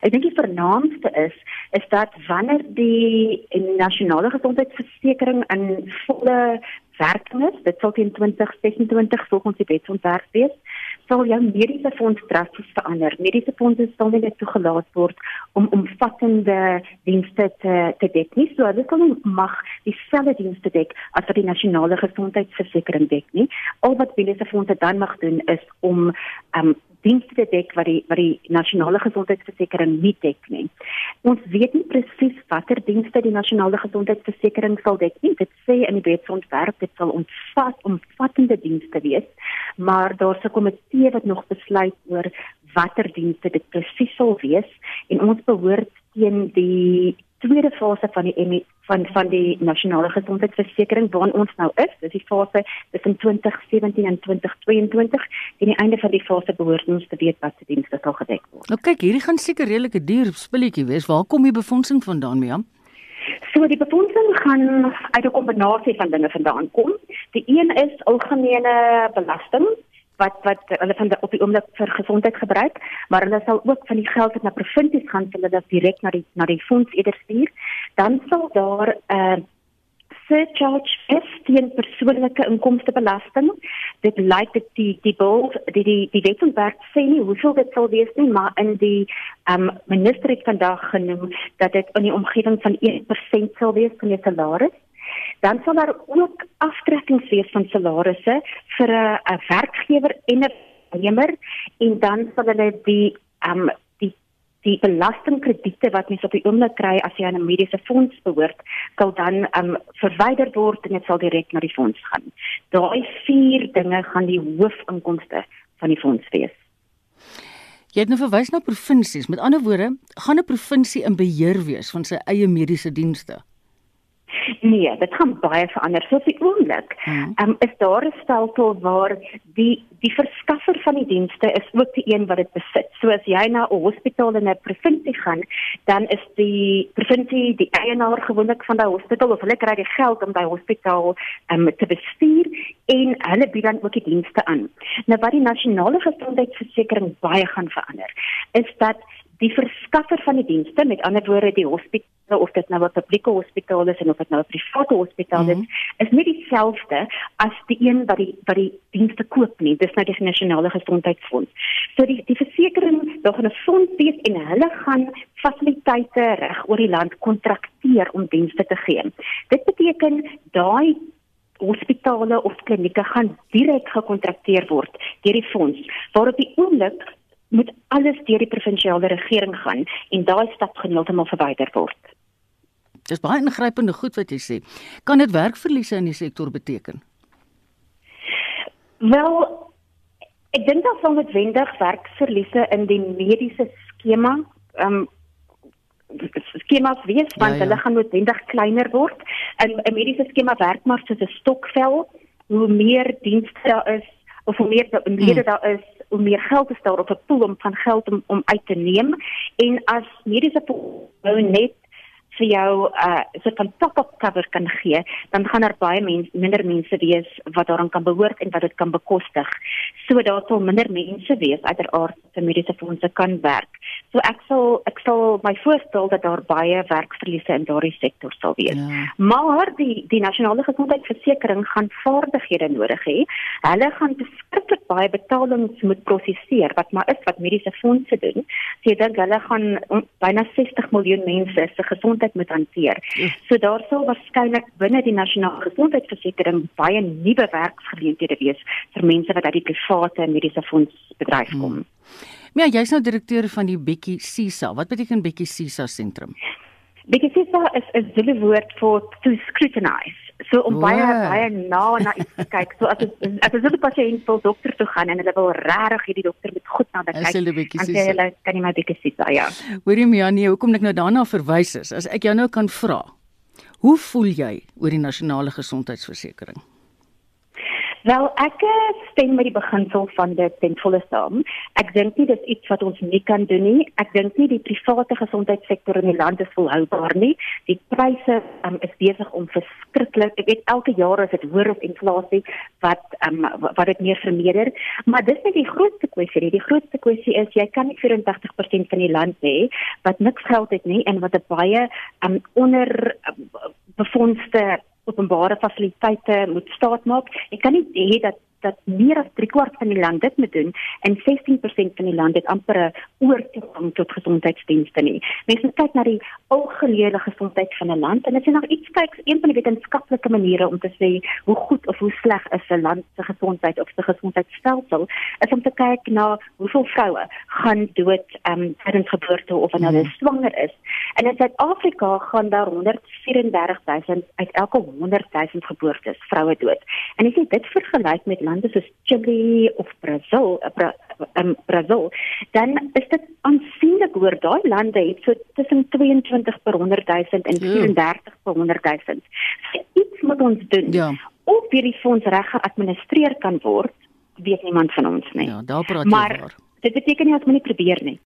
Ek dink die vernaamste is is dat wanneer die nasionale gesondheidsversekering in volle werking is, dit sal teen 2026 volgens die wetsontwerp wees, sal jou mediese fonds drasties verander. Mediese fondse sal nie toegelaat word om omvattende dienste te te dek nie, so hulle sal mag dieselfde dienste dek as wat die nasionale gesondheidsversekering dek nie. Al wat mediese fondse dan mag doen is om um, dienste te dek wat die wat die nasionale gesondheidsversekering nie dek nie. Ons weet nie presies watter dienste die nasionale gesondheidsversekering sal dek nie. Dit sê in die wetsontwerp dit sal omvat omvattende dienste wees, maar daar's 'n komitee wat nog besluit oor watter dienste dit presies sal wees en ons behoort teen die tweede fase van die van van die nasionale gesondheidsversekering waarin ons nou is. Dis die fase tussen 2017 en 2022. En die einde van die fase behoort ons te weet wat se dienste sal gedek word. Nou kyk, hierdie gaan seker redelike duur spulletjie wees. Waar kom die befondsing vandaan, Miam? So die befondsing gaan uit 'n kombinasie van dinge vandaan kom. Die een is algemene belasting wat wat hulle van die, op die oomblik vir gesondheid gebruik, maar hulle sal ook van die geld wat na provinsies gaan, hulle dit direk na die na die fonds eerder stuur. Dan sal daar 'n uh, surcharge is teen persoonlike inkomstebelasting. Dit lyk dit die die bill die die die wetsontwerp sê nie hoeveel dit sal wees nie, maar in die ehm um, minister het vandag genoem dat dit in die omgewing van 1% sal wees van jou salaris dan sal daar ook aftrekkings wees van salarisse vir 'n werkgewer en 'n werknemer en dan sal hulle die um die die belastingkrediete wat mens op die oomblik kry as jy aan 'n mediese fonds behoort, sal dan um verwyder word en dit sal direk na die fonds gaan. Daai vier dinge gaan die hoofinkomste van die fonds wees. Jy het nou verwys na provinsies. Met ander woorde, gaan 'n provinsie in beheer wees van sy eie mediese dienste. Nee, dit gaan baie verander. So op die oomblik, hmm. um, is daar 'n stelsel waar die die verskaffer van die dienste is ook die een wat dit besit. So as jy na 'n hospitaal in 'n provinsie gaan, dan is die provinsie die eienaar gewoonlik van daai hospitaal of hulle kry die geld om daai hospitaal um, te bestuur en hulle bied dan ook die dienste aan. Nou wat die nasionale gesondheidsversekering baie gaan verander, is dat die verskaffer van die dienste, met ander woorde die hospitaal of dit nou 'n publieke hospitaal is en of dit nou 'n private hospitaal is, mm -hmm. is nie dieselfde as die een wat die wat die dienste koop nie. Dis nou die nasionale gesondheidsfonds. So die die versekering, daar gaan 'n fonds wees en hulle gaan fasiliteite reg oor die land kontrakteer om dienste te gee. Dit beteken daai hospitale of klinieke gaan direk gekontrakteer word deur die fonds waarop die oomblik moet alles deur die provinsiale regering gaan en daai stap heeltemal verwyder word. Dis baie ingrypende goed wat jy sê. Kan dit werkverliese in die sektor beteken? Wel, ek dink daar sal noodwendig werkverliese in die mediese skema, ehm um, skemas wees want ja, ja. hulle gaan noodwendig kleiner word. In 'n mediese skema werk maar soos 'n stokvel. Hoe meer dienste daar is, of hoe meer lede hmm. daar is, hoe meer geld is daar op 'n pool om van geld om, om uit te neem en as mediese pool nou net vir jou 'n uh, soort van top-up cover kan gee, dan gaan daar baie mense minder mense wees wat daaraan kan behoort en wat dit kan bekostig. So daar sal minder mense wees uiteraard vir mediese fondse kan werk. So ek sal sal my voorstel dat daar baie werkverliese in daardie sektor sal wees. Ja. Maar die die nasionale gesondheidsversekering gaan vaardighede nodig hê. Hulle gaan beskiklik baie betalings moet prosesseer wat maar is wat mediese fondse doen. So ek dink hulle gaan um, byna 60 miljoen mense se gesondheid gesondheid moet hanteer. Ja. So daar sal waarskynlik binne die nasionale gesondheidsversekering baie nuwe werksgeleenthede wees vir mense wat uit die private mediese fonds bedryf kom. Hmm. Ja, jy's nou direkteur van die Bekkie Sisa. Wat beteken Bekkie Sisa sentrum? Bekkie Sisa is 'n Zulu woord vir to scrutinize. So om wow. baie baie na na iets te kyk. So as as as 'n pasiënt wil dokter toe gaan en hulle wil regtig hierdie dokter met goed na kyk. En sê hulle kan nie maar bietjie sit daar ja. Hoorie Mianie, hoekom ek nou daarna verwys is, as ek jou nou kan vra. Hoe voel jy oor die nasionale gesondheidsversekering? Wel, ek eh, stem met die beginsel van dit ten volle saam. Ek dink nie dis iets wat ons nie kan doen nie. Ek dink nie die private gesondheidssektor in die land is volhoubaar nie. Die pryse um, is besig om verskriklik. Ek weet elke jaar is dit hoër op inflasie wat um, wat dit meer vermeerder, maar dis nie die grootste kwessie nie. Die grootste kwessie is jy kan nie 84% van die land hê wat niks geld het nie en wat 'n baie um, onder um, befondste openbare fasiliteite moet staat maak. Ek kan nie hê dat dat meer as 3 kwart van die land dit moet doen en 16% van die land het amper 'n oortoegang tot gesondheidsdienste nie. Mense kyk na die algehele gesondheid van 'n land en dit is nog iets kyk een van die wetenskaplike maniere om te sê hoe goed of hoe sleg is 'n land se gesondheid of se gesondheidstelsel is om te kyk na hoeveel vroue gaan dood ehm um, tydens geboorte of wanneer hulle mm. swanger is. En in Suid-Afrika gaan daar 134000 uit elke 100000 geboortes vroue dood. En as jy dit vergelyk met lande soos Chili of Brazil, uh, um, Brazil, dan is dit aansienlik hoër. Daai lande het so tussen 22 per 100 000 en 34 per 100 000. So iets moet ons doen. Ja. Of hierdie fonds reg geadministreer kan word, weet niemand van ons nie. Ja, daar praat jy maar. Dit beteken nie ons moet nie probeer nie.